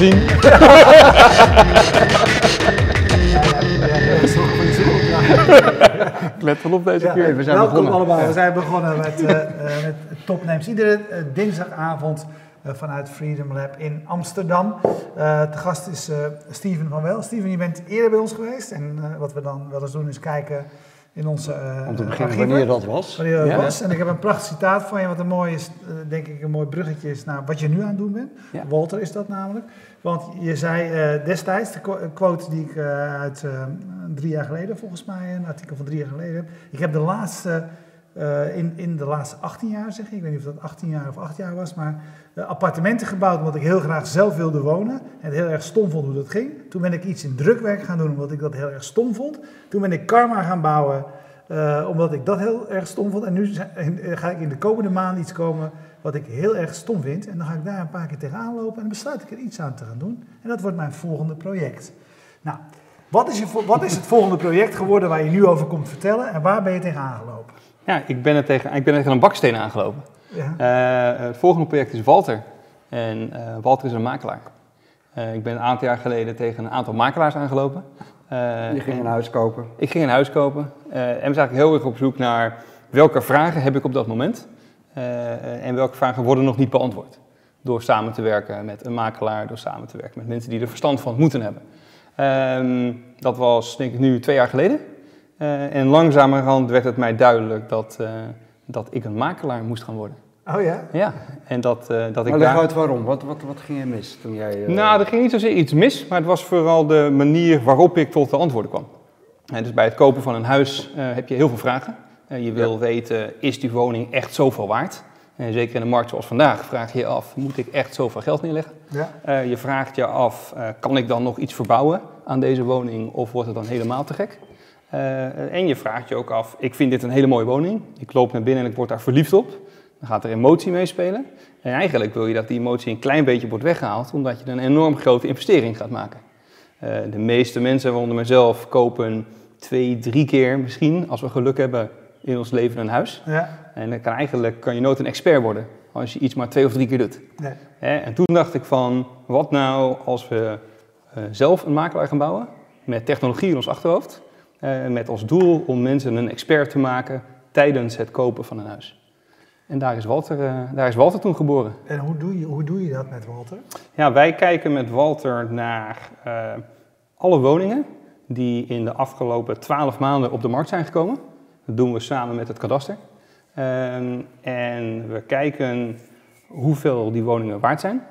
zien. Ik let wel op deze Ja, keer. we zijn welkom begonnen. allemaal. We zijn begonnen met, eh eh met Topnames. Iedere eh, dinsdagavond eh, vanuit Freedom Lab in Amsterdam. Eh te gast is eh, Steven van Wel. Steven, je bent eerder bij ons geweest. En eh, wat we dan wel eens doen is kijken in onze eh Om te beginnen archieven. wanneer dat was. Wanneer dat Ja. was. En ik heb een prachtig citaat van je, wat een mooi is, eh, denk ik, een mooi bruggetje is naar wat je nu aan het doen bent. Ja. Walter is dat namelijk. Want je zei eh, destijds, de qu- quote die ik eh, uit eh, drie jaar geleden, volgens mij, een artikel van drie jaar geleden heb. Ik heb de laatste, eh, in, in de laatste 18 jaar, zeg ik, ik weet niet of dat 18 jaar of 8 jaar was, maar eh, appartementen gebouwd omdat ik heel graag zelf wilde wonen. En het heel erg stom vond hoe dat ging. Toen ben ik iets in drukwerk gaan doen omdat ik dat heel erg stom vond. Toen ben ik karma gaan bouwen eh, omdat ik dat heel erg stom vond. En nu ga ik in de komende maanden iets komen wat ik heel erg stom vind. En dan ga ik daar een paar keer tegenaan lopen en dan besluit ik er iets aan te gaan doen. En dat wordt mijn volgende project. Nou, wat is, je, wat is het volgende project geworden waar je nu over komt vertellen en waar ben je tegenaan gelopen? Ja, ik ben, er tegen, ik ben er tegen een baksteen aangelopen. Ja. Eh, het volgende project is Walter. En eh, Walter is een makelaar. Eh, ik ben een aantal jaar geleden tegen een aantal makelaars aangelopen. Eh, Je ging en een huis kopen. Ik ging een huis kopen eh, en was eigenlijk heel erg op zoek naar welke vragen heb ik op dat moment. eh, en welke vragen worden nog niet beantwoord. Door samen te werken met een makelaar, door samen te werken met mensen die er verstand van moeten hebben. Ehm, dat was denk ik nu twee jaar geleden. Eh, en langzamerhand werd het mij duidelijk dat, eh, dat ik een makelaar moest gaan worden. Oh ja? Ja, en dat, eh, dat ik Maar leg daar... uit waarom. Wat, wat, wat ging er mis toen jij... eh, Nou, er ging niet zozeer iets mis, maar het was vooral de manier waarop ik tot de antwoorden kwam. En dus bij het kopen van een huis eh, heb je heel veel vragen. Eh, je wil weten, is die woning echt zoveel waard? En zeker in een markt zoals vandaag vraag je je af, moet ik echt zoveel geld neerleggen? Ja. Eh, je vraagt je af, eh, kan ik dan nog iets verbouwen aan deze woning of wordt het dan helemaal te gek? Eh, en je vraagt je ook af, ik vind dit een hele mooie woning. Ik loop naar binnen en ik word daar verliefd op. Dan gaat er emotie meespelen. En eigenlijk wil je dat die emotie een klein beetje wordt weggehaald, omdat je een enorm grote investering gaat maken. Eh, de meeste mensen, waaronder mezelf, kopen twee, drie keer misschien, als we geluk hebben, in ons leven een huis. Ja. En dan kan eigenlijk kan je nooit een expert worden als je iets maar twee of drie keer doet. Nee. En toen dacht ik van, wat nou als we eh, zelf een makelaar gaan bouwen, met technologie in ons achterhoofd, met als doel om mensen een expert te maken tijdens het kopen van een huis. En daar is Walter, eh, daar is Walter toen geboren. En hoe doe, je, hoe doe je dat met Walter? Ja, wij kijken met Walter naar eh, alle woningen die in de afgelopen twaalf maanden op de markt zijn gekomen. Dat doen we samen met het kadaster. Ehm, en we kijken hoeveel die woningen waard zijn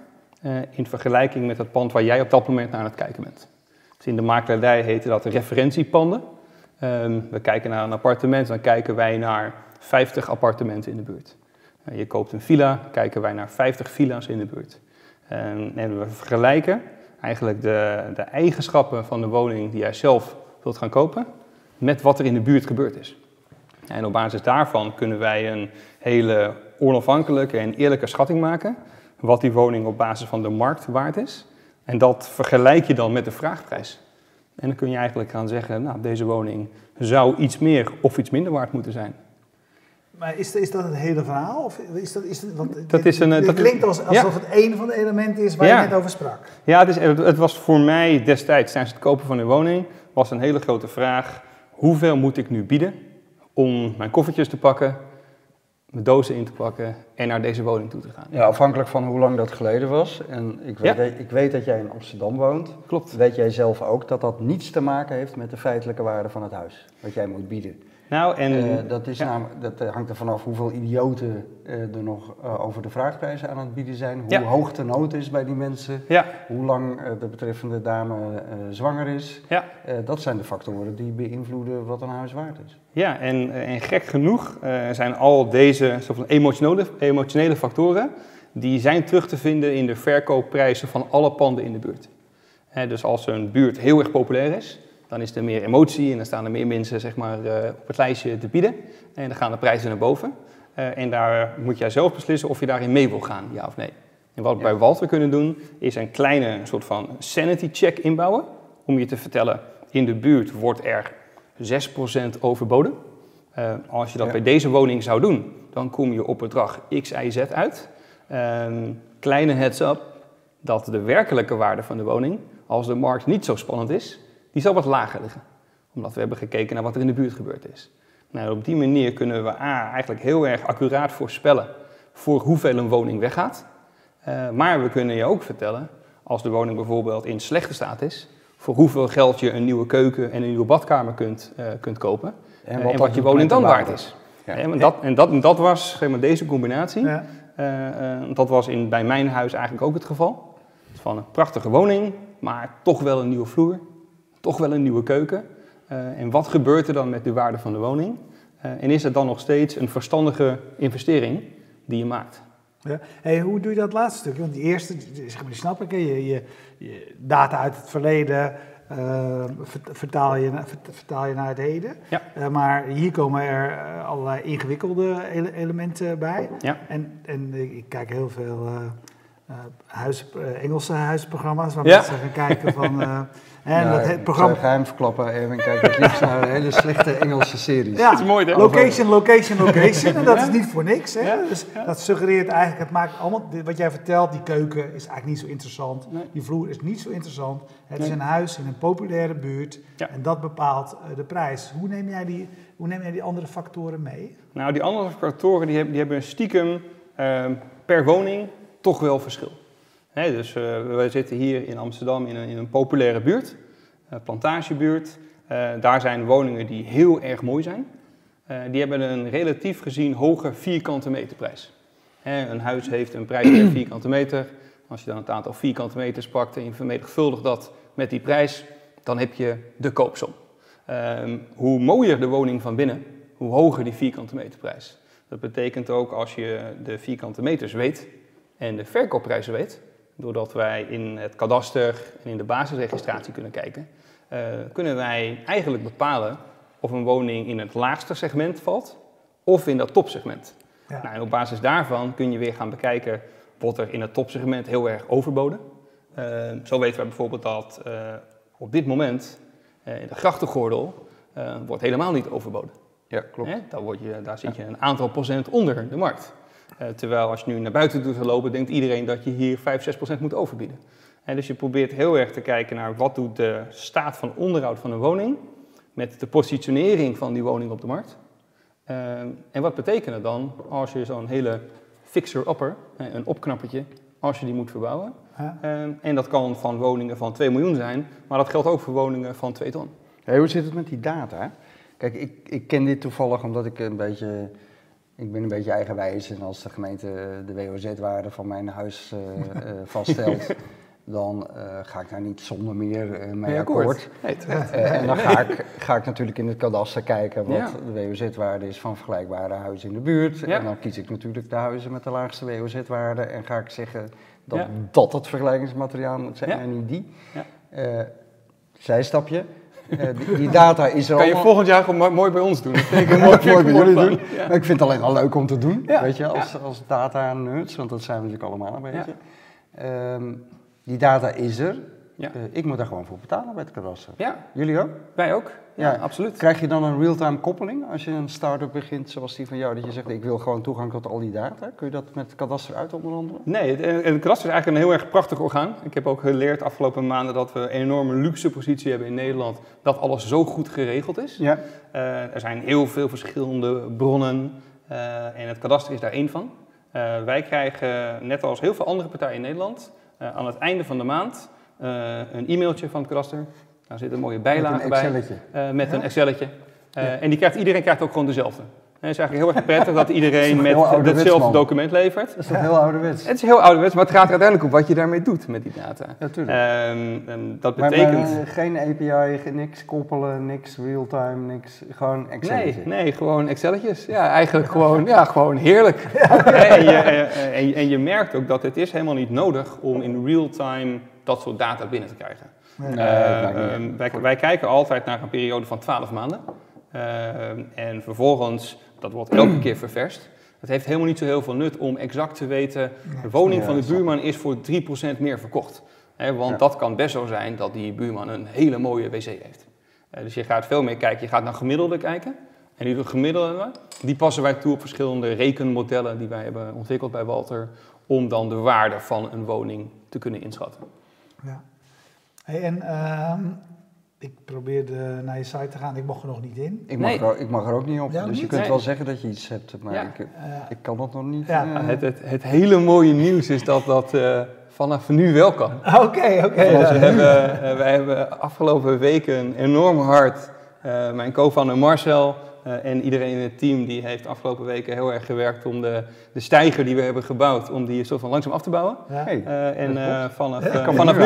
eh, in vergelijking met het pand waar jij op dat moment naar aan het kijken bent. Dus in de makelaardij heette dat referentiepanden. Ehm, we kijken naar een appartement, dan kijken wij naar 50 appartementen in de buurt. Eh, je koopt een villa, kijken wij naar 50 villa's in de buurt. En, en we vergelijken eigenlijk de, de eigenschappen van de woning die jij zelf wilt gaan kopen met wat er in de buurt gebeurd is. En op basis daarvan kunnen wij een hele onafhankelijke en eerlijke schatting maken wat die woning op basis van de markt waard is. En dat vergelijk je dan met de vraagprijs. En dan kun je eigenlijk gaan zeggen, nou, deze woning zou iets meer of iets minder waard moeten zijn. Maar is, is dat het hele verhaal? Of is dat, is dat, want Dat dit- is een, dit dat klinkt als, alsof ja. het één van de elementen is waar Ja. je net over sprak. Ja, het, is, het was voor mij destijds tijdens het kopen van een woning was een hele grote vraag. Hoeveel moet ik nu bieden om mijn koffertjes te pakken, mijn dozen in te pakken en naar deze woning toe te gaan? Ja, afhankelijk van hoe lang dat geleden was. En ik weet, Ja. ik weet dat jij in Amsterdam woont. Klopt. Weet jij zelf ook dat dat niets te maken heeft met de feitelijke waarde van het huis? Wat jij moet bieden. Nou, en Eh, dat, is ja. namelijk- dat eh, hangt er vanaf hoeveel idioten eh, er nog over de vraagprijzen aan het bieden zijn. Hoe Ja. hoog de nood is bij die mensen. ja, Hoe lang de betreffende dame zwanger is. ja. Dat zijn de factoren die beïnvloeden wat een huis waard is. Ja, en, en gek genoeg zijn al deze soort van emotionele, emotionele factoren, die zijn terug te vinden in de verkoopprijzen van alle panden in de buurt. Hè, dus als een buurt heel erg populair is, dan is er meer emotie en dan staan er meer mensen zeg maar, eh, op het lijstje te bieden. En dan gaan de prijzen naar boven. Eh, en daar moet jij zelf beslissen of je daarin mee wil gaan, ja of nee. En wat we bij Walter kunnen doen, is een kleine soort van sanity check inbouwen. Om je te vertellen, in de buurt wordt er 6% overboden. Eh, als je dat Ja. bij deze woning zou doen, dan kom je op bedrag X, Y, Z uit. Ehm, kleine heads up, dat de werkelijke waarde van de woning, als de markt niet zo spannend is, die zal wat lager liggen. Omdat we hebben gekeken naar wat er in de buurt gebeurd is. Nou, op die manier kunnen we A, eigenlijk heel erg accuraat voorspellen voor hoeveel een woning weggaat. Uh, maar we kunnen je ook vertellen, als de woning bijvoorbeeld in slechte staat is, voor hoeveel geld je een nieuwe keuken en een nieuwe badkamer kunt, uh, kunt kopen. En wat, en wat je woning dan waard is. Ja. En, dat, en, dat, en dat was zeg maar, deze combinatie. Ja. Uh, dat was in, bij mijn huis eigenlijk ook het geval. Van een prachtige woning, maar toch wel een nieuwe vloer, toch wel een nieuwe keuken. Uh, en wat gebeurt er dan met de waarde van de woning? en is het dan nog steeds een verstandige investering die je maakt? Ja. Hey, hoe doe je dat laatste stuk? Want die eerste, zeg maar, die snap ik, je, je, je data uit het verleden, uh, vertaal, je, vertaal je naar het heden. Ja. Uh, maar hier komen er eh, allerlei ingewikkelde ele elementen bij. Ja. En, en ik kijk heel veel uh, huis, Engelse huisprogramma's waar ja. mensen gaan kijken van... En ja, dat het programma... Ik geheim verklappen, even kijk het liefst naar hele slechte Engelse series. Ja, dat is mooi hè? Location, location, location. En dat is niet voor niks. Hè? Dus dat suggereert eigenlijk, het maakt allemaal, wat jij vertelt, die keuken is eigenlijk niet zo interessant. Die vloer is niet zo interessant. Het is een huis in een populaire buurt. En dat bepaalt uh, de prijs. Hoe neem, jij die, hoe neem jij die andere factoren mee? Nou, die andere factoren die hebben, die hebben stiekem uh, per woning toch wel verschil dus uh, we zitten hier in Amsterdam in een, in een populaire buurt, uh, plantagebuurt. Uh, daar zijn woningen die heel erg mooi zijn. die hebben een relatief gezien hoge vierkante meterprijs. een huis heeft een prijs per vierkante meter. Als je dan het aantal vierkante meters pakt en je vermenigvuldigt dat met die prijs, dan heb je de koopsom. Ehm, hoe mooier de woning van binnen, hoe hoger die vierkante meterprijs. Dat betekent ook als je de vierkante meters weet en de verkoopprijzen weet, doordat wij in het kadaster en in de basisregistratie kunnen kijken, uh, kunnen wij eigenlijk bepalen of een woning in het laagste segment valt of in dat topsegment. Ja. Nou, en op basis daarvan kun je weer gaan bekijken, wordt er in het topsegment heel erg overboden? Uh, zo weten we bijvoorbeeld dat uh, op dit moment in de grachtengordel wordt helemaal niet overboden. Ja, klopt. Daar, word je, daar zit je een aantal procent onder de markt. Uh, terwijl als je nu naar buiten doet lopen, denkt iedereen dat je hier 5, 6 procent moet overbieden. En dus je probeert heel erg te kijken naar wat doet de staat van onderhoud van een woning met de positionering van die woning op de markt. Uh, en wat betekent het dan als je zo'n hele fixer-upper, een opknappertje, als je die moet verbouwen. Uh, en dat kan van woningen van 2 miljoen zijn, maar dat geldt ook voor woningen van 2 ton. Hey, hoe zit het met die data? Kijk, ik, ik ken dit toevallig omdat ik een beetje ik ben een beetje eigenwijs en als de gemeente de WOZ-waarde van mijn huis uh, uh, vaststelt, dan uh, ga ik daar niet zonder meer mee ja, akkoord. Nee, en dan ga ik, ga ik natuurlijk in het kadaster kijken wat ja. de WOZ-waarde is van vergelijkbare huizen in de buurt. Ja. En dan kies ik natuurlijk de huizen met de laagste WOZ-waarde en ga ik zeggen dat dat het vergelijkingsmateriaal moet zijn en niet die. zijstapje. Uh, die, die, data is er Kan je volgend jaar gewoon mooi bij ons doen? Dat ik mooi, mooi bij jullie doen. Maar ik vind het alleen al leuk om te doen, weet je, als, als data nerds, want dat zijn we natuurlijk allemaal een beetje. Um, die data is er. Ja. Uh, ik moet daar gewoon voor betalen bij het kadaster. Ja. Jullie ook? Wij ook. Ja, absoluut. Krijg je dan een real-time koppeling als je een start-up begint zoals die van jou, dat je zegt ik wil gewoon toegang tot al die data? Kun je dat met het kadaster uit onderhandelen? Nee, het, het kadaster is eigenlijk een heel erg prachtig orgaan. Ik heb ook geleerd afgelopen maanden dat we een enorme luxe positie hebben in Nederland, dat alles zo goed geregeld is. Ja. Uh, er zijn heel veel verschillende bronnen uh, en het kadaster is daar één van. Wij krijgen, net als heel veel andere partijen in Nederland, aan het einde van de maand een e-mailtje van het kadaster daar zit een mooie bijlage bij. Uh, met een Excelletje. Uh, En die krijgt, iedereen krijgt ook gewoon dezelfde. het is eigenlijk heel erg prettig dat iedereen met hetzelfde document levert. Dat is toch heel ouderwets? Het is heel ouderwets, maar het gaat er uiteindelijk om wat je daarmee doet met die data. Natuurlijk. Um, dat betekent... Maar, geen API, niks koppelen, niks real-time, niks, gewoon Excelletje. Nee, nee, gewoon Excelletjes. Ja, eigenlijk gewoon, ja, gewoon heerlijk. En, je, en, je, en je merkt ook dat het is helemaal niet nodig om in real-time dat soort data binnen te krijgen. Uh, wij, wij, kijken altijd naar een periode van 12 maanden. Uh, en vervolgens, dat wordt elke keer ververst. Het heeft helemaal niet zo heel veel nut om exact te weten, de woning van de buurman is voor 3% meer verkocht. want dat kan best zo zijn dat die buurman een hele mooie wc heeft. Uh, dus je gaat veel meer kijken, je gaat naar gemiddelde kijken. En die gemiddelde, die passen wij toe op verschillende rekenmodellen die wij hebben ontwikkeld bij Walter om dan de waarde van een woning te kunnen inschatten. Ja. Hey, en ehm, ik probeerde naar je site te gaan, ik mocht er nog niet in. Ik mag, Nee. er, ook- ik mag er ook niet op. Ja, dus je kunt Nee. wel zeggen dat je iets hebt, maar Ja. ik, Eh, ik kan dat nog niet. Ja, eh, Nou, het, het, het hele mooie nieuws is dat dat eh, vanaf nu wel kan. Oké, oké. We hebben, wij hebben afgelopen weken enorm hard, eh, mijn co-founder Marcel eh, en iedereen in het team, die heeft afgelopen weken heel erg gewerkt om de, de stijger die we hebben gebouwd, om die soort van langzaam af te bouwen. Ja. hey, Eh, en eh, vanaf, Ja, vanaf nu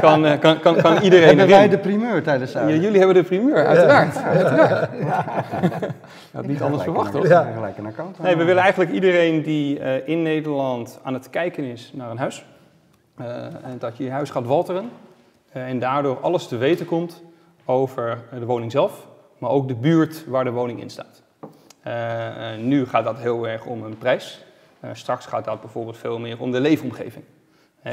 kan, kan, kan, kan iedereen Hebben wij erin. de primeur tijdens de Ja, jullie hebben de primeur, uiteraard. uiteraard. Ik had niet anders verwacht, hoor. Ja. Gelijk een account. Nee, we willen eigenlijk iedereen die eh, in Nederland aan het kijken is naar een huis, eh, en dat je je huis gaat walteren eh, en daardoor alles te weten komt over de woning zelf, maar ook de buurt waar de woning in staat. Eh, eh, nu gaat dat heel erg om een prijs. Eh, straks gaat dat bijvoorbeeld veel meer om de leefomgeving.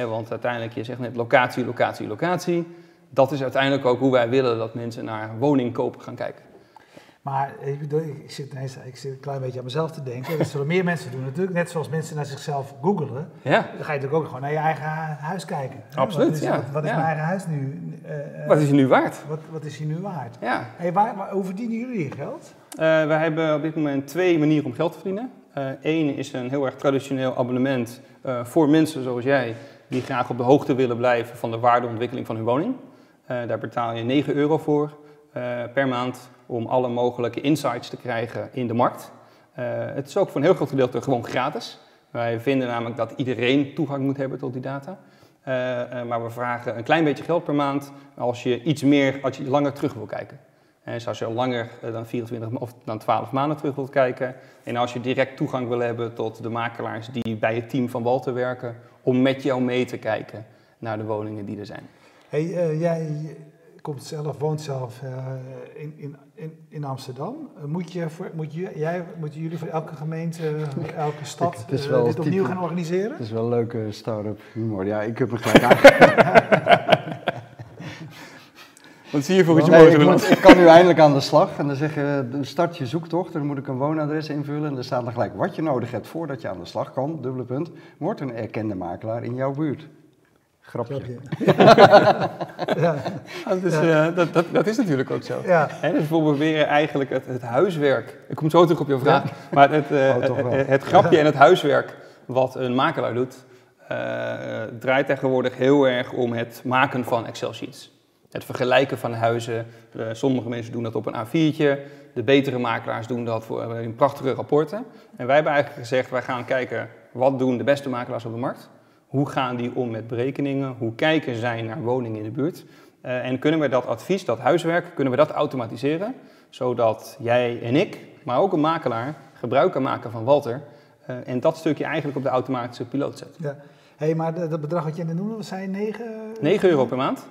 Want uiteindelijk, je zegt net locatie, locatie, locatie. Dat is uiteindelijk ook hoe wij willen dat mensen naar woning kopen gaan kijken. Maar ik, bedoel, ik, zit ineens, ik zit een klein beetje aan mezelf te denken. Dat zullen meer mensen doen natuurlijk. Net zoals mensen naar zichzelf googelen. Ja, Dan ga je natuurlijk ook gewoon naar je eigen hu- huis kijken. Absoluut, Wat is, ja. wat, wat is Ja. mijn eigen huis nu? eh, eh, wat is je nu waard? wat, wat is hij nu waard? Ja. Hey, waar, waar, hoe verdienen jullie je geld? Uh, wij hebben op dit moment twee manieren om geld te verdienen. Eén is een heel erg traditioneel abonnement eh, voor mensen zoals jij, die graag op de hoogte willen blijven van de waardeontwikkeling van hun woning. Eh, daar betaal je 9 euro voor eh, per maand om alle mogelijke insights te krijgen in de markt. Eh, het is ook voor een heel groot gedeelte gewoon gratis. Wij vinden namelijk dat iedereen toegang moet hebben tot die data. Eh, eh, maar we vragen een klein beetje geld per maand als je iets meer, als je langer terug wil kijken. En dus als je langer dan 24 ma- of dan 12 maanden terug wilt kijken. En als je direct toegang wil hebben tot de makelaars die bij het team van Walter werken. Om met jou mee te kijken naar de woningen die er zijn. Hey, jij komt zelf, woont zelf eh, in, in, in, in Amsterdam. Eh, moet je voor, moet je, jij, moeten jullie voor elke gemeente, elke stad eh, dit opnieuw gaan organiseren? Het is wel een leuke start-up humor. Ja, ik heb me gelijk aangekomen. Wat zie je voor iets Nee, moois ik, kan nu eindelijk aan de slag. En dan zeggen we, start je zoektocht. Dan moet ik een woonadres invullen. En er staat dan gelijk wat je nodig hebt voordat je aan de slag kan. Dubbele punt. Wordt een erkende makelaar in jouw buurt. Grapje. ja. Dat is, eh, dat, dat, dat is natuurlijk ook zo. ja. Hè, dus we proberen eigenlijk het, het huiswerk. Ik kom zo terug op je vraag. Maar het, eh, Oh, het, het grapje en het huiswerk wat een makelaar doet, eh, draait tegenwoordig heel erg om het maken van Excel-sheets. Het vergelijken van huizen. Sommige mensen doen dat op een A4'tje. De betere makelaars doen dat voor, in prachtige rapporten. En wij hebben eigenlijk gezegd, wij gaan kijken wat doen de beste makelaars op de markt. Hoe gaan die om met berekeningen? Hoe kijken zij naar woningen in de buurt? Eh, en kunnen we dat advies, dat huiswerk, kunnen we dat automatiseren? Zodat jij en ik, maar ook een makelaar, gebruik kan maken van Walter. eh, en dat stukje eigenlijk op de automatische piloot zet. ja. Hey, maar dat dat bedrag wat je net noemde, wat zei je, 9? 9 euro per maand.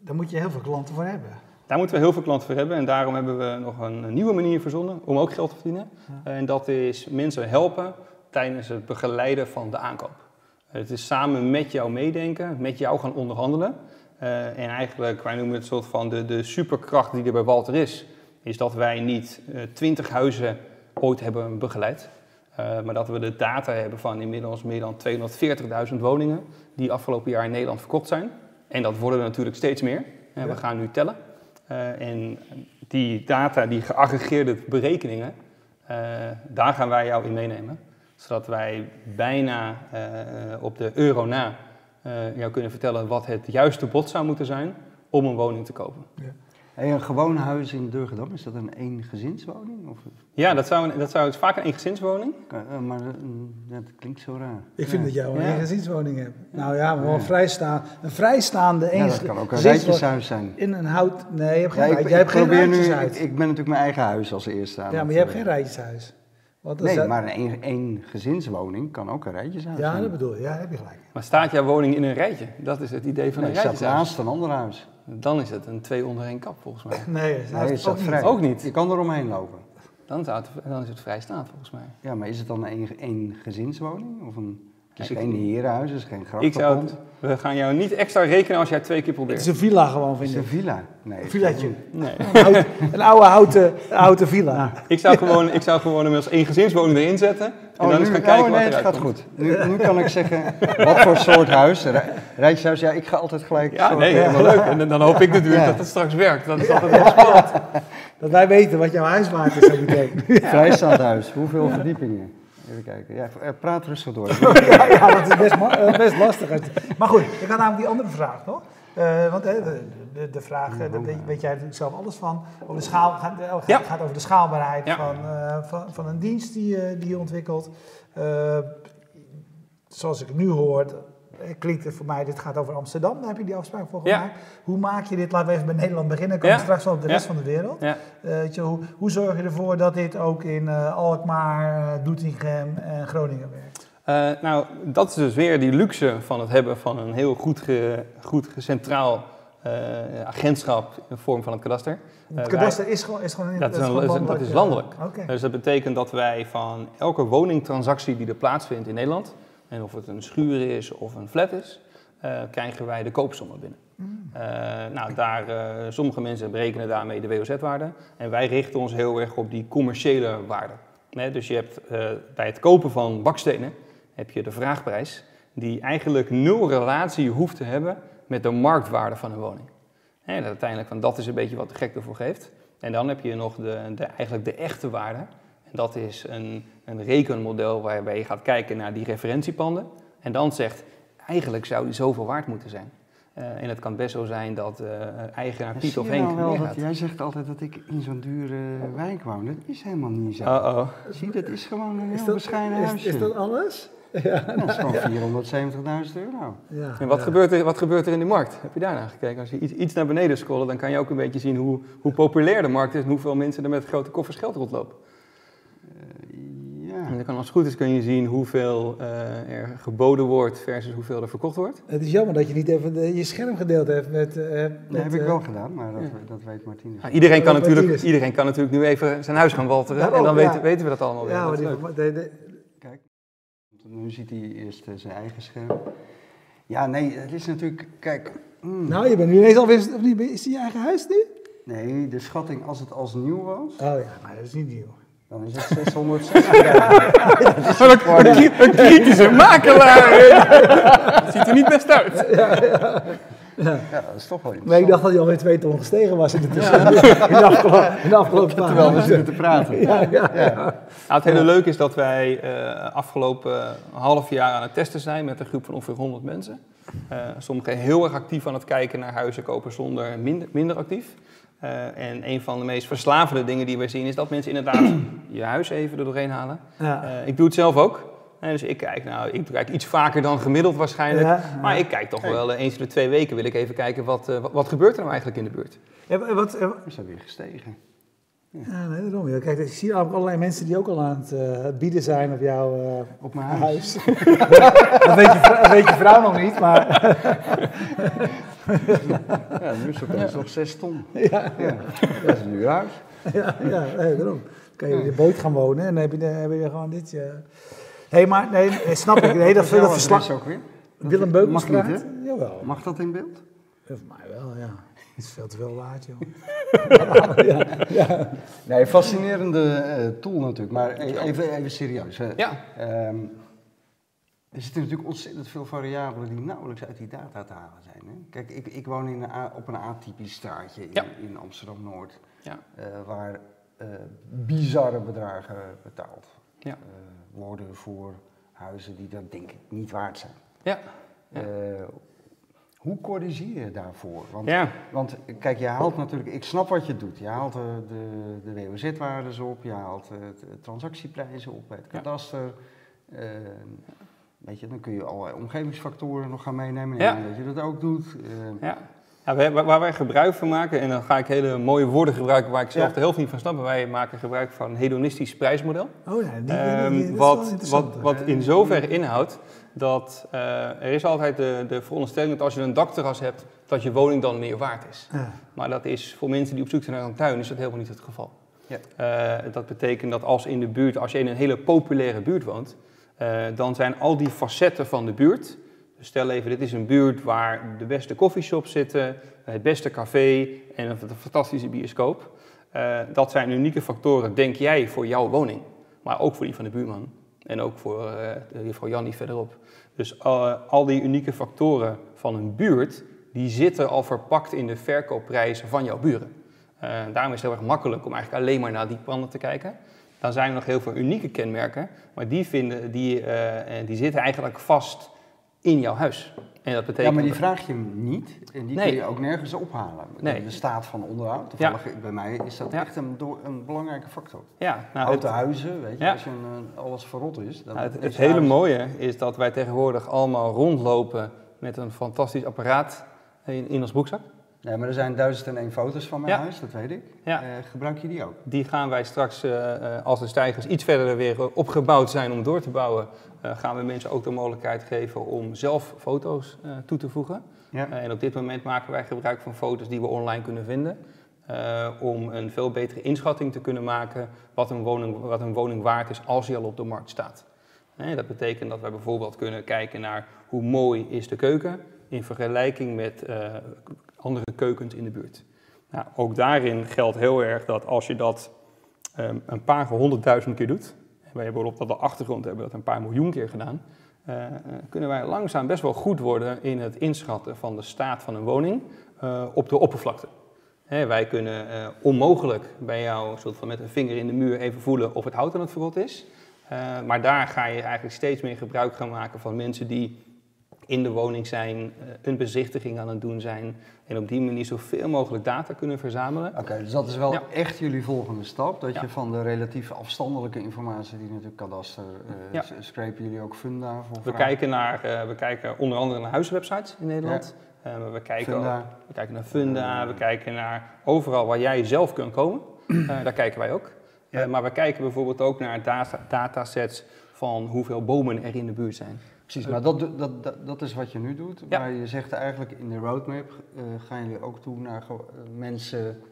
Daar moet je heel veel klanten voor hebben. Daar moeten we heel veel klanten voor hebben. En daarom hebben we nog een nieuwe manier verzonnen om ook geld te verdienen. En dat is mensen helpen tijdens het begeleiden van de aankoop. Het is samen met jou meedenken, met jou gaan onderhandelen. Eh, en eigenlijk, wij noemen het soort van de, de superkracht die er bij Walter is, is dat wij niet twintig huizen ooit hebben begeleid. Eh, maar dat we de data hebben van inmiddels meer dan 240.000 woningen die afgelopen jaar in Nederland verkocht zijn. En dat worden er natuurlijk steeds meer. Eh, Ja. We gaan nu tellen. Eh, en die data, die geaggregeerde berekeningen, eh, daar gaan wij jou in meenemen. Zodat wij bijna eh, op de euro na eh, jou kunnen vertellen wat het juiste bod zou moeten zijn om een woning te kopen. Hey, een gewoon huis in Durgedam, is dat een eengezinswoning? Of, Ja, dat zou, een- dat zou vaak een eengezinswoning. eh, maar dat, dat klinkt zo raar. Ik vind Ja. dat jij wel een Ja. gezinswoning hebt. Nou ja, maar wel Ja. een, vrijstaan, een vrijstaande Ja, eens- dat kan ook een rijtjeshuis zijn. In een hout... Nee, je hebt geen, Ja, ik, jij hebt geen probeer nu, rijtjeshuis. ik, ik ben natuurlijk mijn eigen huis als eerste aan ja, het, maar je hebt geen rijtjeshuis. Want Nee, maar een één, één gezinswoning kan ook een rijtjeshuis Ja, zijn. dat bedoel je. Ja, heb je gelijk. Maar staat jouw woning in een rijtje? Dat is het idee van Nee, een het staat rijtjeshuis. naast een ander huis. Dan is het een twee onder één kap volgens mij. Nee, dat Nee, is ook niet. vrij. Ook niet. Je kan er omheen lopen. Dan, zou het, dan is het vrij staat volgens mij. Ja, maar is het dan een één gezinswoning? Of een, Het is geen herenhuis, het is geen Ik zou grachtenpand. het, we gaan jou niet extra rekenen als jij het twee keer Het is probeert. een villa gewoon, Het vind is ik. een villa. Nee, Een villaatje. Nee. Een, hout- een oude houten, houten villa. Ik zou gewoon, ik zou gewoon hem als eengezinswoning erin zetten. En Oh, dan eens nu, gaan kijken oh, wat nee, het gaat komt. goed. Nu, nu kan ik zeggen, wat voor soort huis? Rij- Rijtjeshuis, ja, ik ga altijd gelijk... Ja, zo- nee, helemaal leuk. En dan hoop ik natuurlijk Ja. dat het straks werkt. Dat is altijd wel spannend. Dat wij weten wat jouw huis waard is zo meteen. Vrijstaand huis, hoeveel verdiepingen? Even kijken. Ja, eh, praat rustig door. ja, ja, dat is best, eh, best lastig. Maar goed, ik had namelijk die andere vraag nog. Eh, want de, de, de vraag, daar weet, weet jij natuurlijk zelf alles van. Over de schaal, gaat, gaat, Ja. gaat over de schaalbaarheid Ja. van, eh, van, van een dienst die, je- die je ontwikkelt. Eh, zoals ik nu hoor, klinkt het voor mij, dit gaat over Amsterdam. Daar heb je die afspraak voor Ja. gemaakt. Hoe maak je dit, laten we even bij Nederland beginnen, komen we Ja. straks wel op de rest Ja. van de wereld. Ja. Eh, weet je, hoe, hoe zorg je ervoor dat dit ook in eh, Alkmaar, eh, Doetinchem en Groningen werkt? Eh, nou, dat is dus weer die luxe van het hebben van een heel goed, ge, goed centraal eh, agentschap in de vorm van het kadaster. Het wij- kadaster is gewoon, is gewoon, Dat is, een- gewoon dat is- dat is eh, landelijk. Dus dat betekent dat wij van elke woningtransactie die er plaatsvindt in Nederland, en of het een schuur is of een flat is, eh, krijgen wij de koopsommen binnen. Mm. Eh, nou, daar, eh, sommige mensen berekenen daarmee de WOZ-waarde en wij richten ons heel erg op die commerciële waarde. Nee, dus je hebt bij het kopen van bakstenen heb je de vraagprijs die eigenlijk nul relatie hoeft te hebben met de marktwaarde van een woning. Dat uiteindelijk, van dat is een beetje wat de gek ervoor geeft. En dan heb je nog de, de, eigenlijk de echte waarde. En dat is een, een rekenmodel waarbij je gaat kijken naar die referentiepanden. En dan zegt, eigenlijk zou die zoveel waard moeten zijn. Eh, en het kan best zo zijn dat eh, eigenaar Piet Zie of je Henk nou wel dat jij zegt altijd dat ik in zo'n dure wijk woon. Dat is helemaal niet zo. Uh-oh. Zie, dat is gewoon een heel bescheiden is, huisje. is dat alles? Dat is gewoon 470.000 euro. Ja. En wat, ja. gebeurt er, wat gebeurt er in de markt? Heb je daar naar gekeken? Als je iets, iets naar beneden scrollt, dan kan je ook een beetje zien hoe, hoe populair de markt is en hoeveel mensen er met grote koffers geld rondlopen. Kan, als het goed is, kun je zien hoeveel eh, er geboden wordt versus hoeveel er verkocht wordt. Het is jammer dat je niet even de- je scherm gedeeld hebt met... eh, met Dat heb ik eh, wel gedaan, maar dat, ja. dat weet Martine. Iedereen, kan natuurlijk, iedereen kan natuurlijk nu even zijn huis gaan walteren Daarom, en dan ja. weten, weten we dat allemaal weer. Ja, maar die, leuk. de, de, Kijk, nu ziet hij eerst zijn eigen scherm. Ja, nee, het is natuurlijk, kijk... mm, nou, je bent nu ineens alweer... Of niet, is die je eigen huis nu? Nee, de schatting als het als nieuw was, Oh ja, maar dat is niet nieuw. Dan is het 660. Een, een, een kritische makelaar! Dat ziet er niet best uit. ja, dat is toch wel iets. Maar ik dacht dat hij alweer twee ton gestegen was in de tussentijd. In de afgelopen, in de afgelopen paar Terwijl we zitten te praten. Ja, ja. Nou, het hele leuke is dat wij eh, afgelopen half jaar aan het testen zijn met een groep van ongeveer 100 mensen. Eh, sommigen heel erg actief aan het kijken naar huizen kopen zonder minder, minder actief. Eh, en een van de meest verslavende dingen die wij zien is dat mensen inderdaad je huis even er doorheen halen. Ja. Eh, ik doe het zelf ook. Eh, dus ik kijk, nou, ik kijk iets vaker dan gemiddeld waarschijnlijk. Ja, Maar ik kijk toch wel eens in de twee weken wil ik even kijken wat, wat, wat gebeurt er nou eigenlijk in de buurt. Ja, wat, We zijn weer gestegen. ja, nee, daarom. Kijk, ik zie allerlei mensen die ook al aan het bieden zijn op jouw Op mijn huis. huis. dat, weet je, dat weet je vrouw nog niet, maar... Ja, nu is het opeens nog 6 ton. Ja. Dat is een duur huis. ja, ja nee, daarom. Dan kan je in de boot gaan wonen en dan heb je, dan heb je gewoon dit. Hé, hey, maar nee, snap ik. Nee, dat, dat verslag. ook weer? Willem Mag Beukelsstraat? niet, Jawel. Mag dat in beeld? Voor mij wel, ja. Het is veel te veel waard, joh. ja, ja. Nee, fascinerende eh, tool natuurlijk. Maar even, even serieus. hè. Ja. Ehm, er zitten natuurlijk ontzettend veel variabelen die nauwelijks uit die data te halen zijn. Hè? Kijk, ik, ik woon in een op een atypisch straatje in, Ja. in Amsterdam-Noord. Ja. eh, waar eh, bizarre bedragen betaald Ja. eh, worden voor huizen die dat denk ik niet waard zijn. Ja. Hoe corrigeer je daarvoor? Want, want kijk, je haalt natuurlijk, ik snap wat je doet. Je haalt de, de, de WOZ-waardes op, je haalt de transactieprijzen op bij het kadaster. Eh, weet je, dan kun je allerlei omgevingsfactoren nog gaan meenemen. Ja. En dat je dat ook doet. Eh, Ja. Ja, wij- waar waar wij gebruik van maken, en dan ga ik hele mooie woorden gebruiken waar ik zelf Ja. de helft niet van snap, maar wij maken gebruik van een hedonistisch prijsmodel. Oh ja, die, die, die, Ehm, wat, wat, wat in zoverre inhoudt dat eh, er is altijd de, de veronderstelling dat als je een dakterras hebt, dat je woning dan meer waard is. Ja. Maar dat is voor mensen die op zoek zijn naar een tuin, is dat helemaal niet het geval. Ja. Eh, dat betekent dat als in de buurt, als je in een hele populaire buurt woont, eh, dan zijn al die facetten van de buurt. Dus stel even, dit is een buurt waar de beste coffeeshops zitten, het beste café en een fantastische bioscoop. Eh, dat zijn unieke factoren, denk jij, voor jouw woning. Maar ook voor die van de buurman. En ook voor uh, juffrouw Jan verderop. Dus al die unieke factoren van een buurt, die zitten al verpakt in de verkoopprijzen van jouw buren. daarom is het heel erg makkelijk om eigenlijk alleen maar naar die panden te kijken dan zijn er nog heel veel unieke kenmerken, maar die, vinden, die, uh, die zitten eigenlijk vast in jouw huis. En dat betekent ja, maar die vraag je niet en die kun je ook nergens ophalen. Nee. De staat van onderhoud, toevallig ja. bij mij is dat echt een, een, belangrijke factor. Ja, nou, Houten huizen, weet je, als je een, alles verrot is. Dan nou, het, het hele mooie is dat wij tegenwoordig allemaal rondlopen met een fantastisch apparaat in, in ons broekzak. Nee, maar er zijn duizend en één foto's van mijn huis, dat weet ik. Ja. Uh, gebruik je die ook? Die gaan wij straks, uh, als de stijgers iets verder weer opgebouwd zijn om door te bouwen, uh, gaan we mensen ook de mogelijkheid geven om zelf foto's toe te voegen. Ja. en op dit moment maken wij gebruik van foto's die we online kunnen vinden. om een veel betere inschatting te kunnen maken wat een, woning, wat een woning waard is als die al op de markt staat. dat betekent dat wij bijvoorbeeld kunnen kijken naar hoe mooi is de keuken in vergelijking met andere keukens in de buurt. Nou, ook daarin geldt heel erg dat als je dat um, een paar honderdduizend keer doet, en wij hebben op de achtergrond hebben dat een paar miljoen keer gedaan, uh, kunnen wij langzaam best wel goed worden in het inschatten van de staat van een woning uh, op de oppervlakte. Wij kunnen onmogelijk bij jou soort van met een vinger in de muur even voelen of het hout aan het verrot is. maar daar ga je eigenlijk steeds meer gebruik gaan maken van mensen die in de woning zijn, eh, een bezichtiging aan het doen zijn en op die manier zoveel mogelijk data kunnen verzamelen. Oké, dus dat is wel echt jullie volgende stap, dat je van de relatief afstandelijke informatie die natuurlijk kadaster uh, ja. scrapen jullie ook funda voor we kijken, naar, uh, we kijken onder andere naar huiswebsites in Nederland. Uh, we, kijken Ook, we kijken naar Funda, we kijken naar overal waar jij zelf kunt komen. daar kijken wij ook. maar we kijken bijvoorbeeld ook naar data, datasets van hoeveel bomen er in de buurt zijn. Precies, maar dat, dat, dat, dat is wat je nu doet. Ja. Maar je zegt eigenlijk in de roadmap uh, gaan jullie ook toe naar uh, mensen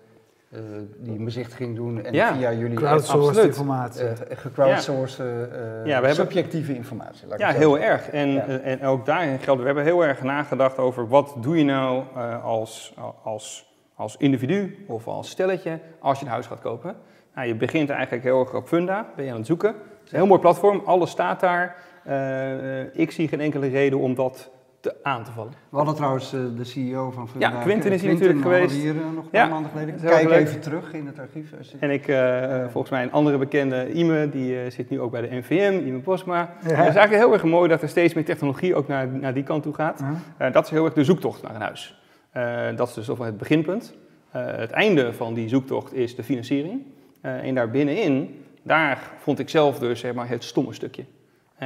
uh, die een bezichtiging doen en ja. via jullie crowdsourced informatie. gecrowdsourced ja. we subjectieve informatie. ja, heel erg. En, en ook daarin geldt, we hebben heel erg nagedacht over wat doe je nou als, als, als individu of als stelletje als je een huis gaat kopen. Nou, je begint eigenlijk heel erg op Funda, ben je aan het zoeken. Het is een heel mooi platform, alles staat daar. Uh, ik zie geen enkele reden om dat te, aan te vallen. We hadden trouwens uh, de CEO van Funda. Ja, Quinten is hier natuurlijk geweest. hier uh, nog een paar maanden geleden. Kijk even terug in het archief. En ik, volgens mij een andere bekende, Ime, die zit nu ook bij de NVM, Ime Posma. Ja. Het is eigenlijk heel erg mooi dat er steeds meer technologie ook naar, naar die kant toe gaat. dat is heel erg de zoektocht naar een huis. dat is dus het beginpunt. het einde van die zoektocht is de financiering. en daar binnenin, daar vond ik zelf dus zeg maar, het stomme stukje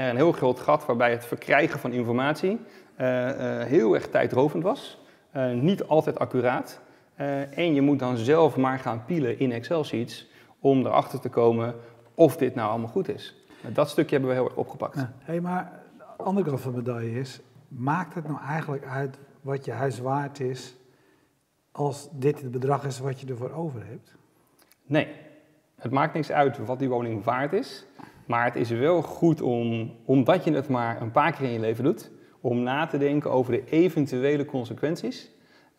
een heel groot gat waarbij het verkrijgen van informatie uh, uh, heel erg tijdrovend was. Niet altijd accuraat. en je moet dan zelf maar gaan pielen in Excel-sheets om erachter te komen of dit nou allemaal goed is. Dat stukje hebben we heel erg opgepakt. Ja. Hey, maar de andere kant van de medaille is, maakt het nou eigenlijk uit wat je huis waard is als dit het bedrag is wat je ervoor over hebt? Nee, het maakt niks uit wat die woning waard is. Maar het is wel goed om, omdat je het maar een paar keer in je leven doet, om na te denken over de eventuele consequenties.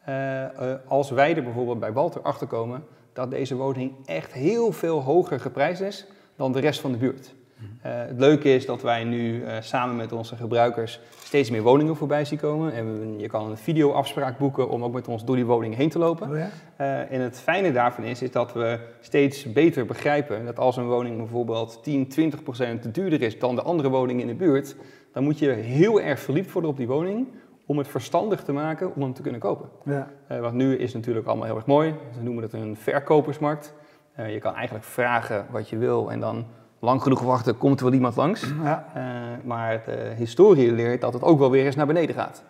Uh, uh, als wij er bijvoorbeeld bij Walter achter komen dat deze woning echt heel veel hoger geprijsd is dan de rest van de buurt. Uh, het leuke is dat wij nu uh, samen met onze gebruikers steeds meer woningen voorbij zien komen. En je kan een videoafspraak boeken om ook met ons door die woning heen te lopen. Oh ja? uh, en het fijne daarvan is, is dat we steeds beter begrijpen dat als een woning bijvoorbeeld 10, 20 procent duurder is dan de andere woning in de buurt, dan moet je heel erg verliefd worden op die woning om het verstandig te maken om hem te kunnen kopen. Ja. want nu is het natuurlijk allemaal heel erg mooi. We noemen het een verkopersmarkt. je kan eigenlijk vragen wat je wil en dan lang genoeg wachten, komt er wel iemand langs. Ja. Uh, maar de historie leert dat het ook wel weer eens naar beneden gaat.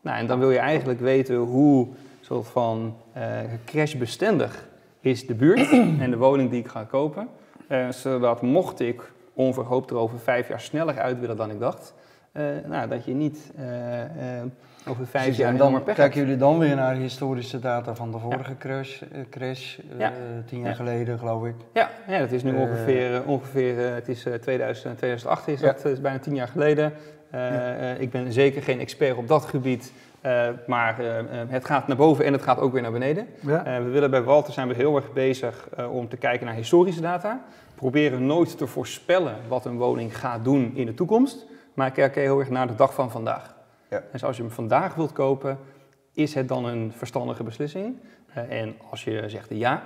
Nou, en dan wil je eigenlijk weten hoe soort van uh, crashbestendig is de buurt en de woning die ik ga kopen. Uh, zodat mocht ik onverhoopt er over vijf jaar sneller uit willen dan ik dacht, eh, nou, dat je niet eh, eh, over vijf Precies, jaar pech kijken jullie dan weer naar historische data van de vorige crash, eh, crash eh, Ja. tien jaar Ja. geleden geloof ik. Ja, ja, dat is nu Eh, ongeveer, eh, ongeveer eh, het is eh, 2000, 2008 is dat, eh, is bijna tien jaar geleden. Eh, eh, ik ben zeker geen expert op dat gebied, eh, maar eh, eh, het gaat naar boven en het gaat ook weer naar beneden. Ja. Eh, we willen bij Walter zijn we heel erg bezig eh, om te kijken naar historische data. Proberen nooit te voorspellen wat een woning gaat doen in de toekomst, maar kijken heel erg naar de dag van vandaag. Ja. Dus als je hem vandaag wilt kopen, is het dan een verstandige beslissing? Eh, en als je zegt ja,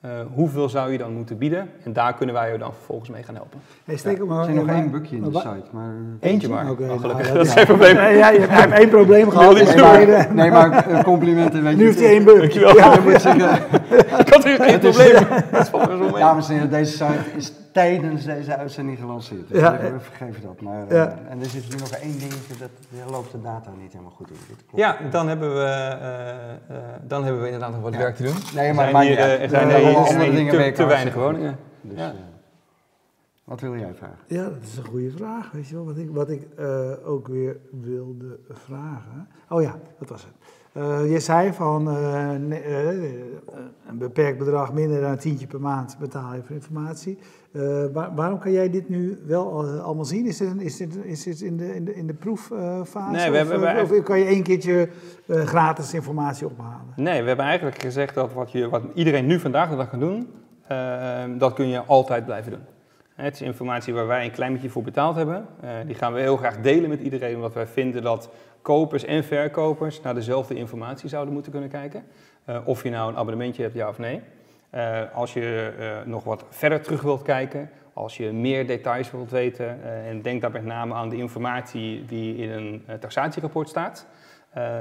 eh, hoeveel zou je dan moeten bieden? En daar kunnen wij je dan vervolgens mee gaan helpen. Hey, steek hem Er maar- is nog maar- één bukje in de maar- site, maar... Eentje maar. Oh, nou, gelukkig, dat is ja. geen probleem. Nee, ja, je hebt, één probleem gehad. en zo. hij- Nee, nee, maar eh, complimenten weet Nu je. heeft hij één bug. Dankjewel. Ja, Ik moet zeggen, Ik had hier geen probleem. Dames en heren, deze site is tijdens deze uitzending gelanceerd. Dus Ja. we vergeven dat. Maar, eh, Ja. En er zit hier nog één dingetje, dat daar loopt de data niet helemaal goed in. Ja, dan hebben we, eh, eh, dan hebben we inderdaad nog wat Ja. werk te doen. Nee, Er maar zijn hier, eh, er zijn Eh, hier er zijn andere hier dingen te, werken te weinig woningen. Dus, Ja. eh, wat wil jij vragen? Ja, dat is een goede vraag. Weet je wel, wat ik, wat ik eh, ook weer wilde vragen. Oh ja, dat was het. Eh, je zei van eh, eh, een beperkt bedrag minder dan een tientje per maand betaal je voor informatie. Waar- waarom kan jij dit nu wel al- allemaal zien? Is dit, is dit, is dit in, de, in, de, in de proeffase? Nee, we of, hebben- we- of kan je één keertje gratis informatie ophalen? Nee, we hebben eigenlijk gezegd dat wat, je, wat iedereen nu vandaag de dag kan doen, eh, dat kun je altijd blijven doen. Het is informatie waar wij een klein beetje voor betaald hebben. Die gaan we heel graag delen met iedereen, omdat wij vinden dat kopers en verkopers naar dezelfde informatie zouden moeten kunnen kijken. Eh, of je nou een abonnementje hebt, ja of nee. Eh, als je eh, nog wat verder terug wilt kijken, als je meer details wilt weten, en denk daar met name aan de informatie die in een taxatierapport staat.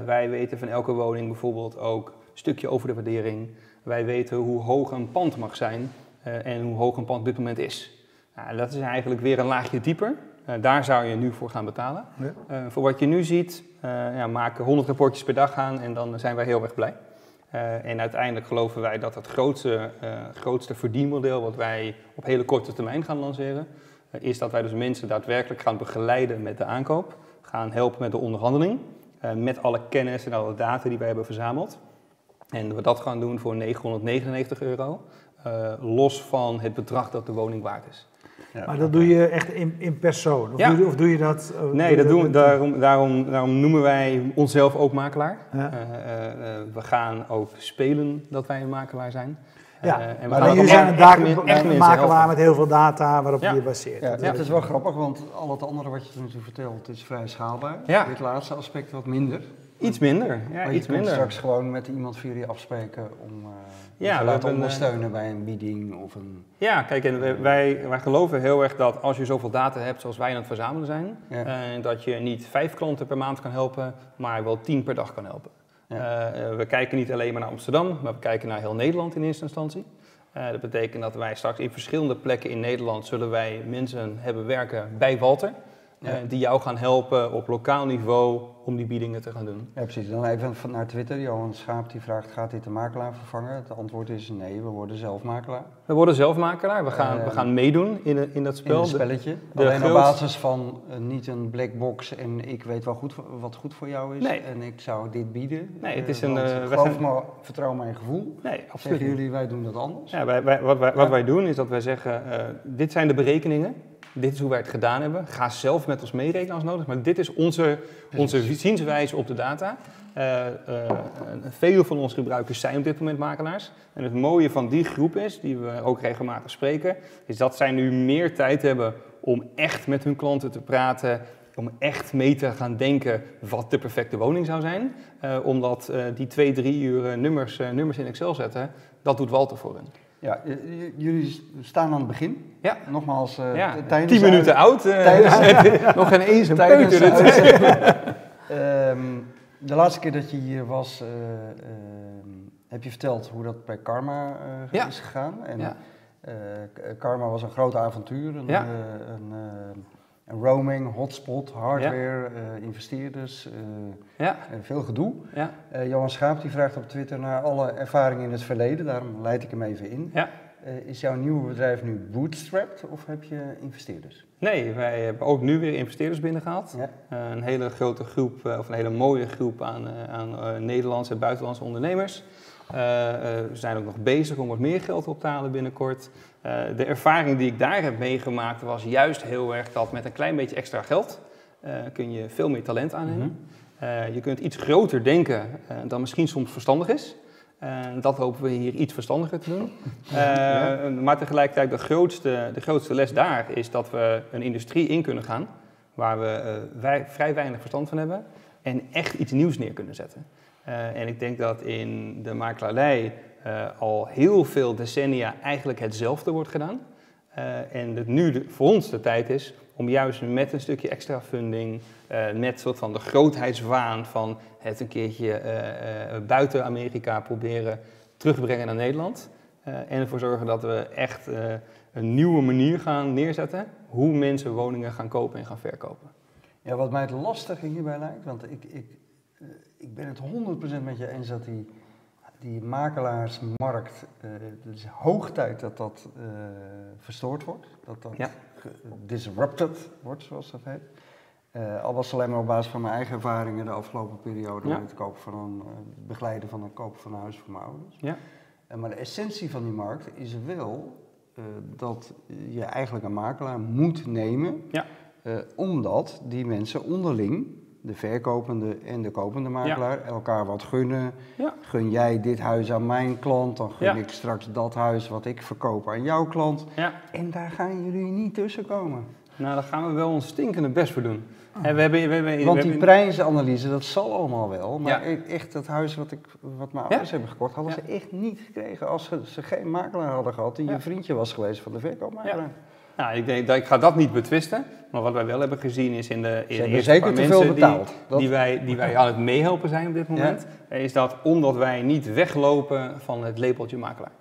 Wij weten van elke woning bijvoorbeeld ook een stukje over de waardering. Wij weten hoe hoog een pand mag zijn en hoe hoog een pand op dit moment is. Nou, dat is eigenlijk weer een laagje dieper. Eh, daar zou je nu voor gaan betalen. Ja. Eh, voor wat je nu ziet, eh ja, maken 100 rapportjes per dag aan en dan zijn wij heel erg blij. En uiteindelijk geloven wij dat het grootste, grootste verdienmodel wat wij op hele korte termijn gaan lanceren, is dat wij dus mensen daadwerkelijk gaan begeleiden met de aankoop, gaan helpen met de onderhandeling, met alle kennis en alle data die wij hebben verzameld. En we dat gaan doen voor 999 euro, los van het bedrag dat de woning waard is. Ja. Maar dat doe je echt in, in persoon? Of, Ja. doe, je- of doe je dat... eh, Nee, doe je dat doen we, daarom, daarom, daarom noemen wij onszelf ook makelaar. Ja. Eh, eh, we gaan ook spelen dat wij een makelaar zijn. Ja, Eh, en we maar gaan ook jullie zijn een, echt makelaar met heel veel data waarop Ja. je baseert. Ja, Dat het is- is wel grappig, want al het andere wat je nu vertelt is vrij schaalbaar. Ja. Dit laatste aspect wat minder. Iets minder, ja, maar je iets kunt minder. straks gewoon met iemand via jullie afspreken om eh Ja, te we laten hebben, eh, ondersteunen bij een bieding of een... Ja, kijk, en wij- wij, wij geloven heel erg dat als je zoveel data hebt zoals wij aan het verzamelen zijn, Ja. eh, dat je niet vijf klanten per maand kan helpen, maar wel tien per dag kan helpen. Ja. Eh, eh, we kijken niet alleen maar naar Amsterdam, maar we kijken naar heel Nederland in eerste instantie. Eh, dat betekent dat wij straks in verschillende plekken in Nederland zullen wij mensen hebben werken bij Walter. Eh, Ja. die jou gaan helpen op lokaal niveau om die biedingen te gaan doen. Ja, precies. Dan even naar Twitter. Johan Schaap die vraagt, gaat dit de makelaar vervangen? Het antwoord is nee, we worden zelf makelaar. We worden zelf makelaar, we gaan, we gaan meedoen in, de- in dat In spel. De- spelletje. de Alleen op basis van eh, niet een black box en ik weet wel goed wat goed voor jou is. Nee. En ik zou dit bieden. Nee, het Eh, is een, wij geloof zijn- me, vertrouw mijn gevoel. Nee, absoluut Zeggen jullie, wij doen dat anders. Ja, wij, wij- wat, wij, wat wij doen is dat wij zeggen, dit zijn de berekeningen, dit is hoe wij het gedaan hebben. Ga zelf met ons meerekenen als nodig, maar dit is onze, onze zienswijze op de data. Eh, veel van onze gebruikers zijn op dit moment makelaars. En het mooie van die groep is, die we ook regelmatig spreken, is dat zij nu meer tijd hebben om echt met hun klanten te praten, om echt mee te gaan denken wat de perfecte woning zou zijn. Eh, omdat die twee, drie uur nummers, nummers in Excel zetten, dat doet Walter voor hen. Ja, jullie staan aan het begin. Ja. Nogmaals, eh, Ja, tijdens tien minuten oud. eh, tijdens- nog geen eens een tijdens de. Ehm, de laatste keer dat je hier was, eh, ehm, heb je verteld hoe dat bij Karma eh, Ja. is gegaan. En Karma was een groot avontuur. Een, Ja. een, een roaming, hotspot, hardware, eh, investeerders, eh, Ja, eh, veel gedoe. ja, Johan Schaap die vraagt op Twitter naar alle ervaringen in het verleden, daarom leid ik hem even in. ja. Is jouw nieuwe bedrijf nu bootstrapped of heb je investeerders? Nee, wij hebben ook nu weer investeerders binnengehaald. Eh, een hele grote groep, of een hele mooie groep aan, aan Nederlandse en buitenlandse ondernemers. Eh, eh, we zijn ook nog bezig om wat meer geld op te halen binnenkort. Eh, de ervaring die ik daar heb meegemaakt was juist heel erg dat met een klein beetje extra geld kun je veel meer talent aannemen. Eh, je kunt iets groter denken dan misschien soms verstandig is. En dat hopen we hier iets verstandiger te doen. Maar tegelijkertijd de grootste, de grootste les daar is dat we een industrie in kunnen gaan waar we wij, vrij weinig verstand van hebben en echt iets nieuws neer kunnen zetten. Eh, en ik denk dat in de makelaarij eh, al heel veel decennia eigenlijk hetzelfde wordt gedaan. Eh, en het nu de- voor ons de tijd is om juist met een stukje extra funding, met soort van de grootheidswaan van het een keertje buiten Amerika proberen terug te brengen naar Nederland. En ervoor zorgen dat we echt een nieuwe manier gaan neerzetten hoe mensen woningen gaan kopen en gaan verkopen. Ja, wat mij het lastige hierbij lijkt, want ik, ik, ik ben het 100% met je eens dat die, die makelaarsmarkt, eh, het is hoog tijd dat dat eh, verstoord wordt. Dat dat Ja. disrupted wordt, zoals dat heet. Eh, al was het alleen maar op basis van mijn eigen ervaringen de afgelopen periode Ja. met het kopen van een, begeleiden van een kopen van een huis voor mijn ouders. Ja. Maar de essentie van die markt is wel dat je eigenlijk een makelaar moet nemen, Ja. omdat die mensen onderling, de verkopende en de kopende makelaar, elkaar wat gunnen. Ja. Gun jij dit huis aan mijn klant, dan gun Ja. ik straks dat huis wat ik verkoop aan jouw klant. En daar gaan jullie niet tussen komen. Nou, daar gaan we wel ons stinkende best voor doen. En we hebben, we hebben, we Want die prijsanalyse, dat zal allemaal wel. Maar e- echt het huis wat, ik, wat mijn ouders hebben gekocht, hadden ze echt niet gekregen als ze, ze geen makelaar hadden gehad die een vriendje was geweest van de verkoopmakelaar. Nou, ik, denk, dat, ik ga dat niet betwisten. Maar wat wij wel hebben gezien is in de, in de zeker paar te veel mensen betaald. Die, Dat- die, wij, die wij aan het meehelpen zijn op dit moment. Is dat omdat wij niet weglopen van het labeltje makelaar.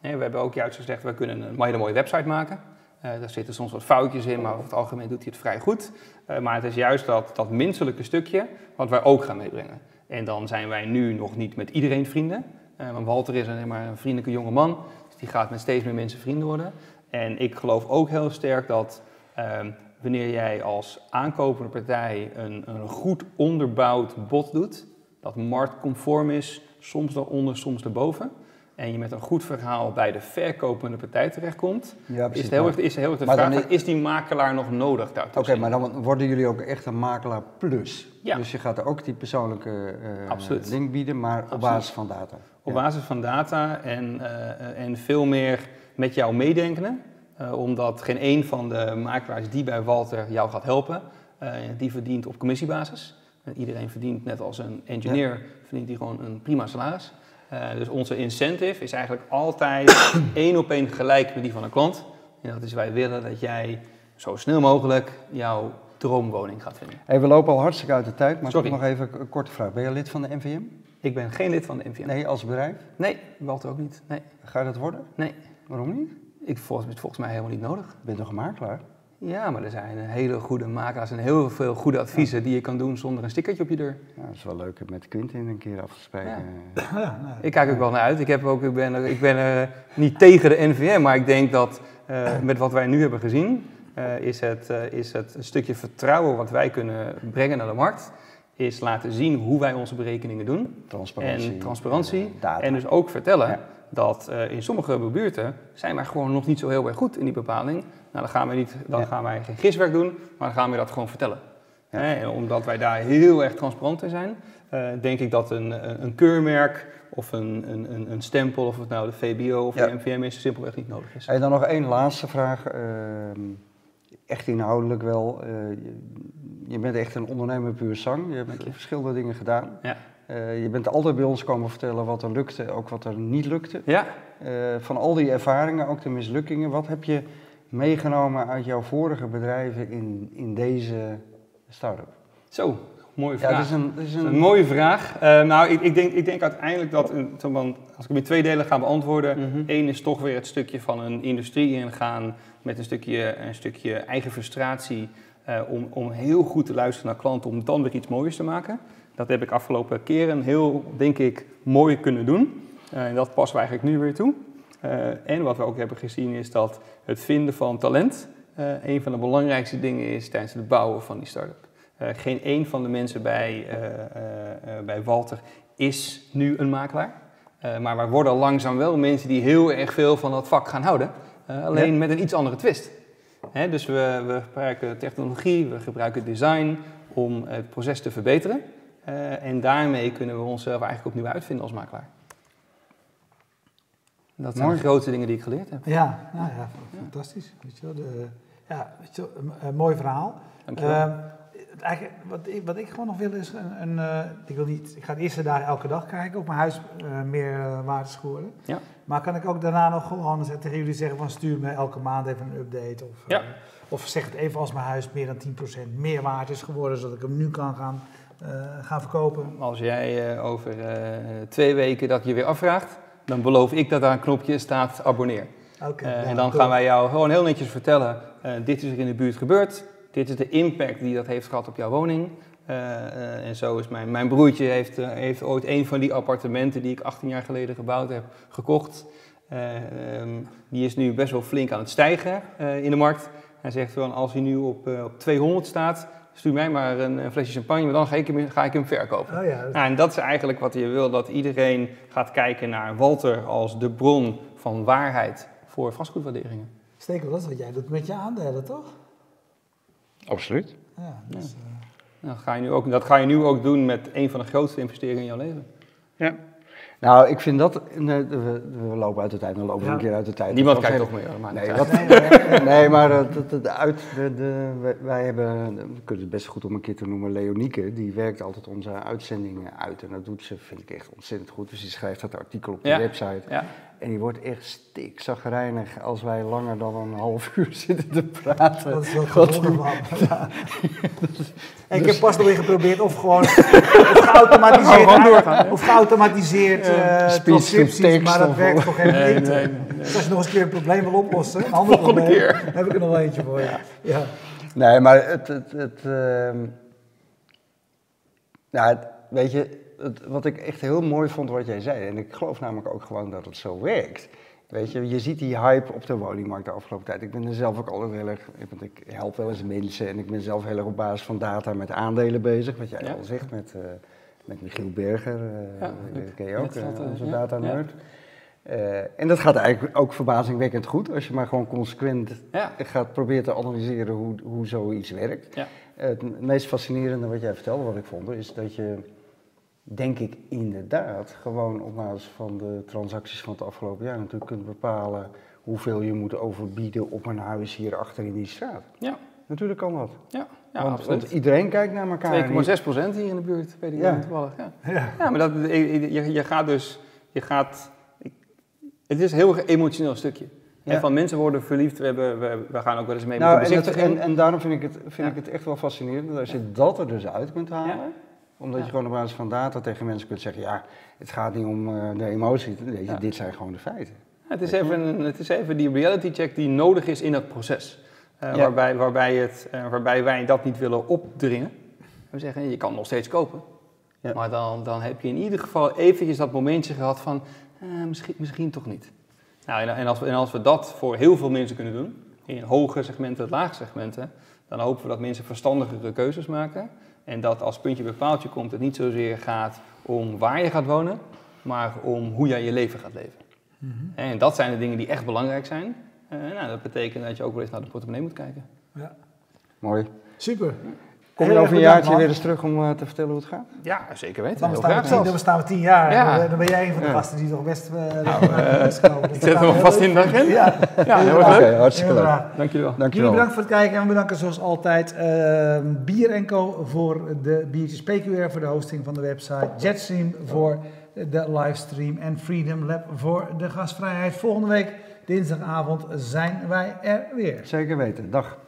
We hebben ook juist gezegd, we kunnen een hele mooie website maken. Eh, daar zitten soms wat foutjes in, maar over het algemeen doet hij het vrij goed. Eh, maar het is juist dat, dat menselijke stukje wat wij ook gaan meebrengen. En dan zijn wij nu nog niet met iedereen vrienden. Eh, want Walter is alleen maar een vriendelijke jonge man. Dus die gaat met steeds meer mensen vrienden worden. En ik geloof ook heel sterk dat ehm, wanneer jij als aankopende partij een, een goed onderbouwd bod doet, dat marktconform is, soms daaronder, soms daarboven, en je met een goed verhaal bij de verkopende partij terechtkomt, Ja, is het heel erg, is heel erg de Maar vraag, dan is die makelaar nog nodig daartussen? Oké, maar dan worden jullie ook echt een makelaar plus. Ja. Dus je gaat er ook die persoonlijke eh, Absoluut. link bieden, maar op basis van data. Op Ja. basis van data en, eh, en veel meer met jou meedenken. Eh, omdat geen een van de makelaars die bij Walter jou gaat helpen, eh, die verdient op commissiebasis. Eh, iedereen verdient, net als een engineer, verdient die gewoon een prima salaris. Dus onze incentive is eigenlijk altijd één op één gelijk met die van een klant. En dat is wij willen dat jij zo snel mogelijk jouw droomwoning gaat vinden. Hey, we lopen al hartstikke uit de tijd, maar Sorry. nog even een korte vraag. Ben je lid van de NVM? Ik ben geen lid van de NVM. Nee, als bedrijf? Nee, Walter ook niet. Nee, Ga je dat worden? nee. Waarom niet? Ik, volgens, het volgens mij helemaal niet nodig. Je bent toch een makelaar? Ja, maar er zijn hele goede makelaars en heel veel goede adviezen die je kan doen zonder een stickertje op je deur. Ja, dat is wel leuk om met Quintin een keer af te spreken. Ja. Ik kijk ook wel naar uit. Ik, heb ook, ik ben, er- ik ben er niet tegen de NVM, maar ik denk dat eh, met wat wij nu hebben gezien, eh, is, het, eh, is het een stukje vertrouwen wat wij kunnen brengen naar de markt, is laten zien hoe wij onze berekeningen doen. Transparantie. En transparantie. eh, data. En dus ook vertellen Ja. Dat eh, in sommige buurten zijn wij gewoon nog niet zo heel erg goed in die bepaling. Nou, dan gaan wij, niet, dan Ja. gaan wij geen giswerk doen, maar dan gaan we dat gewoon vertellen. Ja. Hè, en omdat wij daar heel erg transparant in zijn, eh, denk ik dat een, een, keurmerk of een, een, een- stempel, of het nou de VBO of Ja. de NVM is, simpelweg niet nodig is. Hey, dan nog één laatste vraag. Ehm, echt inhoudelijk wel. Eh, je, bent echt een ondernemer puur zang. Je hebt verschillende dingen gedaan. Ja. Eh, je bent altijd bij ons komen vertellen wat er lukte, ook wat er niet lukte. Ja, Eh, van al die ervaringen, ook de mislukkingen, wat heb je meegenomen uit jouw vorige bedrijven in, in deze start-up? zo, mooie Ja, vraag. dat is een, dat is een, een mooie vraag. Eh, nou, ik, ik, denk, ik denk uiteindelijk dat, een, als ik hem in twee delen ga beantwoorden, Mhm. één is toch weer het stukje van een industrie ingaan met een stukje, een stukje eigen frustratie om, om heel goed te luisteren naar klanten, om dan weer iets moois te maken. Dat heb ik afgelopen keren heel, denk ik, mooi kunnen doen. Eh, en dat passen we eigenlijk nu weer toe. Eh, en wat we ook hebben gezien is dat het vinden van talent eh, een van de belangrijkste dingen is tijdens het bouwen van die start-up. Geen één van de mensen bij, bij Walter is nu een makelaar. Maar wij worden langzaam wel mensen die heel erg veel van dat vak gaan houden. Alleen met een iets andere twist. Hè, dus we, we gebruiken technologie, we gebruiken design om het proces te verbeteren. Eh, en daarmee kunnen we onszelf eigenlijk opnieuw uitvinden als makelaar. Dat zijn Mooi. de grootste dingen die ik geleerd heb. Ja, nou ja, fantastisch. Weet je wel, de, ja, weet je wel, een, een mooi verhaal. Dankjewel. Ehm, eigenlijk, wat, ik, wat ik gewoon nog wil is een, een eh, ik wil niet, ik ga de eerste dagen elke dag kijken of mijn huis eh, meer waard is geworden. Ja. Maar kan ik ook daarna nog gewoon tegen jullie zeggen van stuur me elke maand even een update of, Ja. eh, of zeg het even als mijn huis meer dan 10% meer waard is geworden, zodat ik hem nu kan gaan, eh, gaan verkopen. Als jij eh, over eh, twee weken dat je weer afvraagt, dan beloof ik dat daar een knopje staat abonneer. Oké. Eh, ja, en dan cool. gaan wij jou gewoon heel netjes vertellen, eh, dit is er in de buurt gebeurd, dit is de impact die dat heeft gehad op jouw woning. Eh, eh, en zo is mijn, mijn broertje heeft, eh, heeft ooit een van die appartementen die ik 18 jaar geleden gebouwd heb, gekocht. Eh, ehm, die is nu best wel flink aan het stijgen eh, in de markt. Hij zegt van als hij nu op, eh, op 200 staat, stuur mij maar een, een flesje champagne, maar dan ga ik hem, ga ik hem verkopen. Oh ja, dat- Nou, en dat is eigenlijk wat je wil, dat iedereen gaat kijken naar Walter als de bron van waarheid voor vastgoedwaarderingen. Stekel, dat is wat jij doet met je aandelen, toch? Absoluut. Ja, dus, eh, Dat ga, je nu ook, dat ga je nu ook doen met een van de grootste investeringen in jouw leven. Ja. Nou, ik vind dat... nee, we, we lopen uit de tijd, dan lopen we Ja. een keer uit de tijd. Niemand kijkt toch meer. Maar Nee, wat, nee, maar dat, dat, uit, de, de, wij, hebben, we kunnen het best goed om een keer te noemen, Leonieke, die werkt altijd onze uitzendingen uit. En dat doet ze, vind ik echt ontzettend goed. Dus die schrijft dat artikel op de Ja. website. Ja. En die wordt echt stikzagrijnig als wij langer dan een half uur zitten te praten. Dat is wel geweldig, man. Ik heb pas nog weer geprobeerd of gewoon geautomatiseerd, Oh, of geautomatiseerd eh transcripties, maar dat werkt toch helemaal Nee, niet. nee, nee, nee. Dus als je nog eens een keer een probleem wil oplossen, een ander Volgende probleem, keer. dan heb ik er nog wel eentje voor je. Ja. Nee, maar het. het, het ehm, nou, weet je, het, wat ik echt heel mooi vond wat jij zei, en ik geloof namelijk ook gewoon dat het zo werkt. Weet je, je ziet die hype op de woningmarkt de afgelopen tijd. Ik ben er zelf ook altijd heel erg, want ik help wel eens mensen en ik ben zelf heel erg op basis van data met aandelen bezig. Wat jij Ja. al zegt met, eh, met Michiel Berger, eh Ja, die leuk. ken je ook, dat, eh, eh, onze data nerd. Eh, en dat gaat eigenlijk ook verbazingwekkend goed als je maar gewoon consequent Ja. gaat proberen te analyseren hoe, hoe zoiets werkt. Ja. Het meest fascinerende wat jij vertelde, wat ik vond, is dat je, denk ik inderdaad, gewoon op basis van de transacties van het afgelopen jaar natuurlijk kunt bepalen hoeveel je moet overbieden op een huis hier achter in die straat. Ja, Natuurlijk kan dat. ja, ja want, absoluut. want iedereen kijkt naar elkaar. 2,6 procent hier in de buurt, weet ik Ja. toevallig. Ja. Ja. Ja, maar dat, je, je gaat dus, je gaat, het is een heel emotioneel stukje. Ja. En van mensen worden verliefd, we, hebben, we, we gaan ook wel eens mee Nou, met de en, en, en daarom vind, ik het, vind ik het echt wel fascinerend dat als je dat er dus uit kunt halen. Omdat je gewoon op basis van data tegen mensen kunt zeggen, ja, het gaat niet om eh, de emotie, dit zijn gewoon de feiten. Het is, even, het is even die reality check die nodig is in dat proces. Eh, Ja. waarbij, waarbij, het, eh, waarbij wij dat niet willen opdringen. We zeggen, je kan nog steeds kopen. Ja. Maar dan, dan heb je in ieder geval eventjes dat momentje gehad van, eh, misschien, misschien toch niet. Nou, en, en, als we, en als we dat voor heel veel mensen kunnen doen, in hoge segmenten, lage segmenten, dan hopen we dat mensen verstandigere keuzes maken. En dat als puntje bij paaltje komt, het niet zozeer gaat om waar je gaat wonen, maar om hoe jij je leven gaat leven. En dat zijn de dingen die echt belangrijk zijn. Eh, nou, dat betekent dat je ook wel eens naar de portemonnee moet kijken. Ja. Mooi. Super. Kom je over een jaartje man. weer eens terug om eh, te vertellen hoe het gaat? Ja, zeker weten. Dan bestaan, we tien, dan bestaan we tien jaar. Ja. Dan- Dan ben jij een van de gasten die toch best... eh, uh, Ik zet hem alvast in de agenda. Ja, Ja, heel Oké, erg leuk. hartstikke leuk. Dank jullie wel. Jullie Dankjewel. bedankt voor het kijken en we bedanken zoals altijd eh, Bier Co voor de biertjes, PQR voor de hosting van de website, Jetstream voor de livestream en Freedom Lab voor de gastvrijheid. Volgende week, dinsdagavond, zijn wij er weer. Zeker weten. Dag.